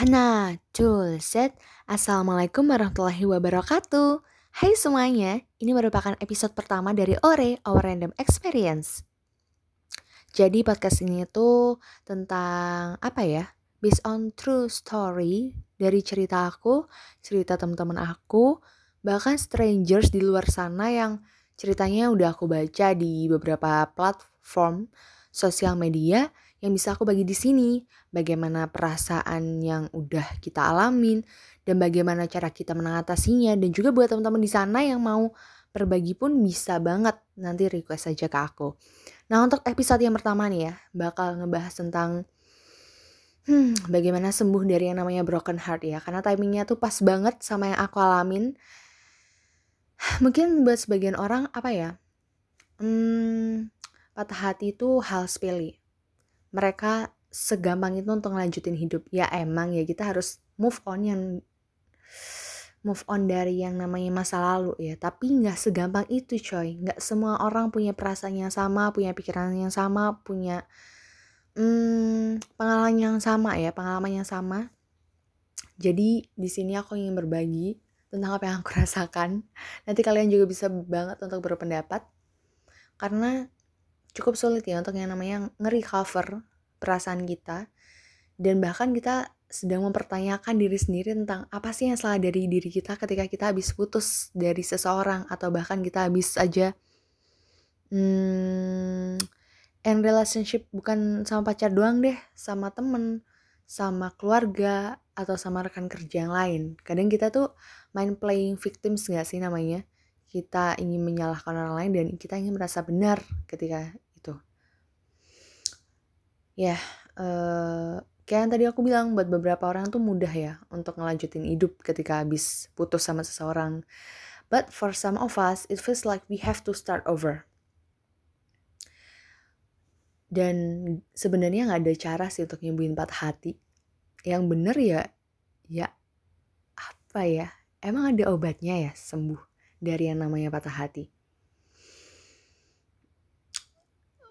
Hana, Jul, Set, Assalamualaikum warahmatullahi wabarakatuh. Hai semuanya, ini merupakan episode pertama dari Ore, Our Random Experience. Jadi podcast ini tuh tentang apa ya? Based on true story dari cerita aku, cerita teman-teman aku, bahkan strangers di luar sana yang ceritanya udah aku baca di beberapa platform sosial media yang bisa aku bagi di sini. Bagaimana perasaan yang udah kita alamin dan bagaimana cara kita mengatasinya dan juga buat teman-teman di sana yang mau berbagi pun bisa banget nanti request aja ke aku. Nah untuk episode yang pertama nih ya bakal ngebahas tentang hmm, bagaimana sembuh dari yang namanya broken heart ya karena timingnya tuh pas banget sama yang aku alamin. Mungkin buat sebagian orang apa ya? Hmm, patah hati itu hal sepele mereka segampang itu untuk ngelanjutin hidup. Ya emang ya kita harus move on yang move on dari yang namanya masa lalu ya. Tapi nggak segampang itu coy. Nggak semua orang punya perasaan yang sama punya pikiran yang sama punya hmm, pengalaman yang sama ya pengalaman yang sama. Jadi di sini aku ingin berbagi tentang apa yang aku rasakan. Nanti kalian juga bisa banget untuk berpendapat. Karena cukup sulit ya untuk yang namanya nge-recover perasaan kita dan bahkan kita sedang mempertanyakan diri sendiri tentang apa sih yang salah dari diri kita ketika kita habis putus dari seseorang atau bahkan kita habis aja hmm, in relationship bukan sama pacar doang deh sama temen sama keluarga atau sama rekan kerja yang lain kadang kita tuh main playing victims gak sih namanya kita ingin menyalahkan orang lain dan kita ingin merasa benar ketika. Ya, uh, kayak yang tadi aku bilang buat beberapa orang tuh mudah ya untuk ngelanjutin hidup ketika habis putus sama seseorang. But for some of us, it feels like we have to start over. Dan sebenarnya nggak ada cara sih untuk nyembuhin patah hati. Yang bener ya, ya apa ya? Emang ada obatnya ya sembuh dari yang namanya patah hati.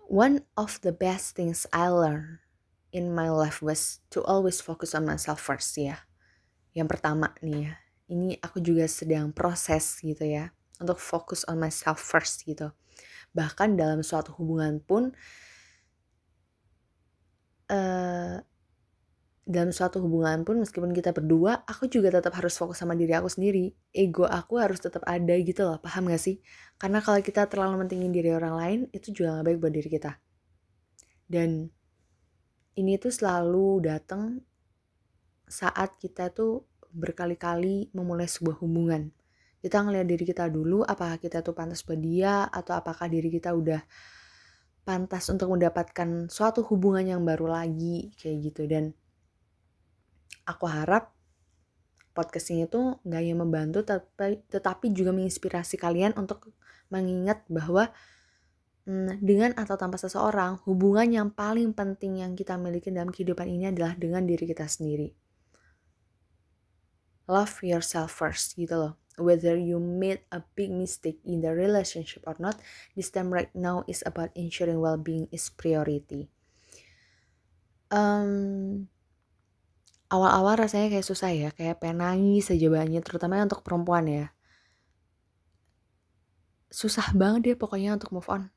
One of the best things I learned in my life was to always focus on myself first ya. Yang pertama nih ya, ini aku juga sedang proses gitu ya, untuk fokus on myself first gitu. Bahkan dalam suatu hubungan pun, uh, dalam suatu hubungan pun meskipun kita berdua aku juga tetap harus fokus sama diri aku sendiri. Ego aku harus tetap ada gitu loh paham gak sih? Karena kalau kita terlalu mentingin diri orang lain itu juga gak baik buat diri kita. Dan ini tuh selalu datang saat kita tuh berkali-kali memulai sebuah hubungan. Kita ngeliat diri kita dulu apakah kita tuh pantas buat dia atau apakah diri kita udah pantas untuk mendapatkan suatu hubungan yang baru lagi kayak gitu. Dan aku harap podcast ini tuh gak hanya membantu tapi, tetapi juga menginspirasi kalian untuk mengingat bahwa hmm, dengan atau tanpa seseorang hubungan yang paling penting yang kita miliki dalam kehidupan ini adalah dengan diri kita sendiri. Love yourself first gitu loh. Whether you made a big mistake in the relationship or not this time right now is about ensuring well-being is priority. Um, awal-awal rasanya kayak susah ya, kayak pengen nangis aja banyak, terutama untuk perempuan ya. Susah banget deh pokoknya untuk move on.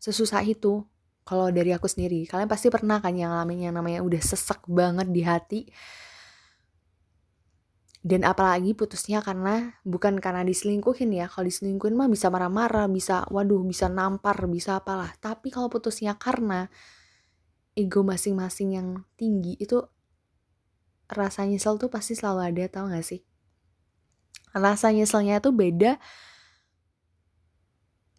Sesusah itu. Kalau dari aku sendiri, kalian pasti pernah kan yang ngalamin yang namanya udah sesek banget di hati. Dan apalagi putusnya karena bukan karena diselingkuhin ya. Kalau diselingkuhin mah bisa marah-marah, bisa waduh, bisa nampar, bisa apalah. Tapi kalau putusnya karena ego masing-masing yang tinggi itu rasa nyesel tuh pasti selalu ada tau gak sih? Rasa nyeselnya tuh beda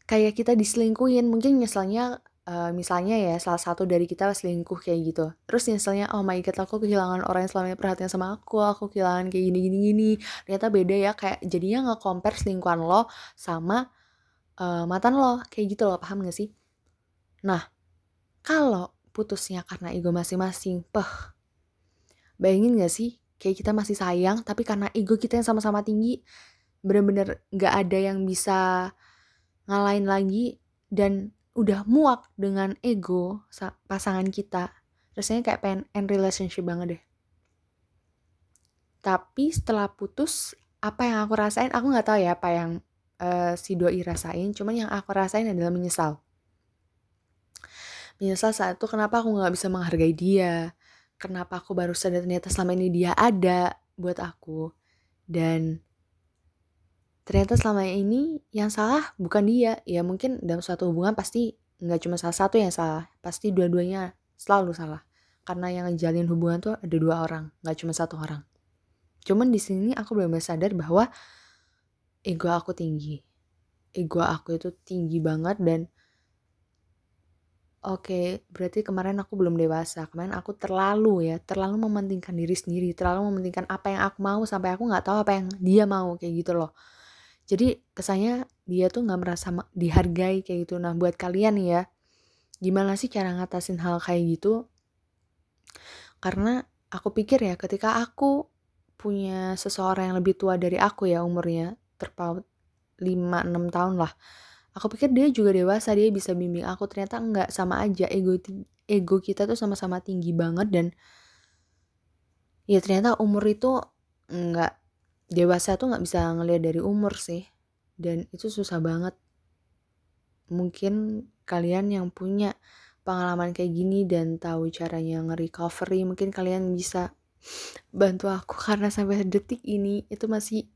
kayak kita diselingkuhin. Mungkin nyeselnya uh, misalnya ya salah satu dari kita selingkuh kayak gitu. Terus nyeselnya oh my god aku kehilangan orang yang selama perhatian sama aku aku kehilangan kayak gini gini gini. Ternyata beda ya kayak jadinya nggak compare selingkuhan lo sama uh, mantan lo kayak gitu loh. Paham gak sih? Nah kalau putusnya karena ego masing-masing peh Bayangin gak sih? Kayak kita masih sayang, tapi karena ego kita yang sama-sama tinggi, bener-bener gak ada yang bisa ngalahin lagi, dan udah muak dengan ego pasangan kita. Rasanya kayak pengen end relationship banget deh. tapi setelah putus apa yang aku rasain aku nggak tahu ya apa yang uh, si doi rasain cuman yang aku rasain adalah menyesal menyesal saat itu kenapa aku nggak bisa menghargai dia kenapa aku baru sadar ternyata selama ini dia ada buat aku. Dan ternyata selama ini yang salah bukan dia. Ya mungkin dalam suatu hubungan pasti nggak cuma salah satu yang salah pasti dua-duanya selalu salah. Karena yang ngejalin hubungan tuh ada dua orang nggak cuma satu orang. Cuman di sini aku belum sadar bahwa ego aku tinggi. Ego aku itu tinggi banget dan oke berarti kemarin aku belum dewasa. Kemarin aku terlalu ya terlalu mementingkan diri sendiri terlalu mementingkan apa yang aku mau sampai aku nggak tahu apa yang dia mau kayak gitu loh. Jadi kesannya dia tuh nggak merasa dihargai kayak gitu. Nah buat kalian ya gimana sih cara ngatasin hal kayak gitu? Karena aku pikir ya ketika aku punya seseorang yang lebih tua dari aku ya umurnya terpaut 5-6 tahun lah aku pikir dia juga dewasa dia bisa bimbing aku. Ternyata enggak sama aja. Ego ego kita tuh sama-sama tinggi banget dan ya ternyata umur itu enggak dewasa tuh nggak bisa ngelihat dari umur sih. Dan itu susah banget. Mungkin kalian yang punya pengalaman kayak gini dan tahu caranya nge-recovery mungkin kalian bisa bantu aku karena sampai detik ini itu masih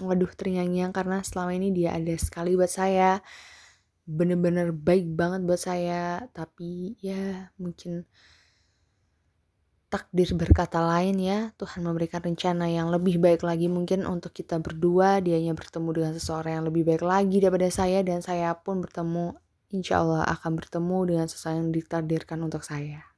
waduh terngiang-ngiang karena selama ini dia ada sekali buat saya. Bener-bener baik banget buat saya. Tapi ya mungkin takdir berkata lain ya. Tuhan memberikan rencana yang lebih baik lagi mungkin untuk kita berdua. Dianya bertemu dengan seseorang yang lebih baik lagi daripada saya dan saya pun bertemu. Insya Allah akan bertemu dengan seseorang yang ditakdirkan untuk saya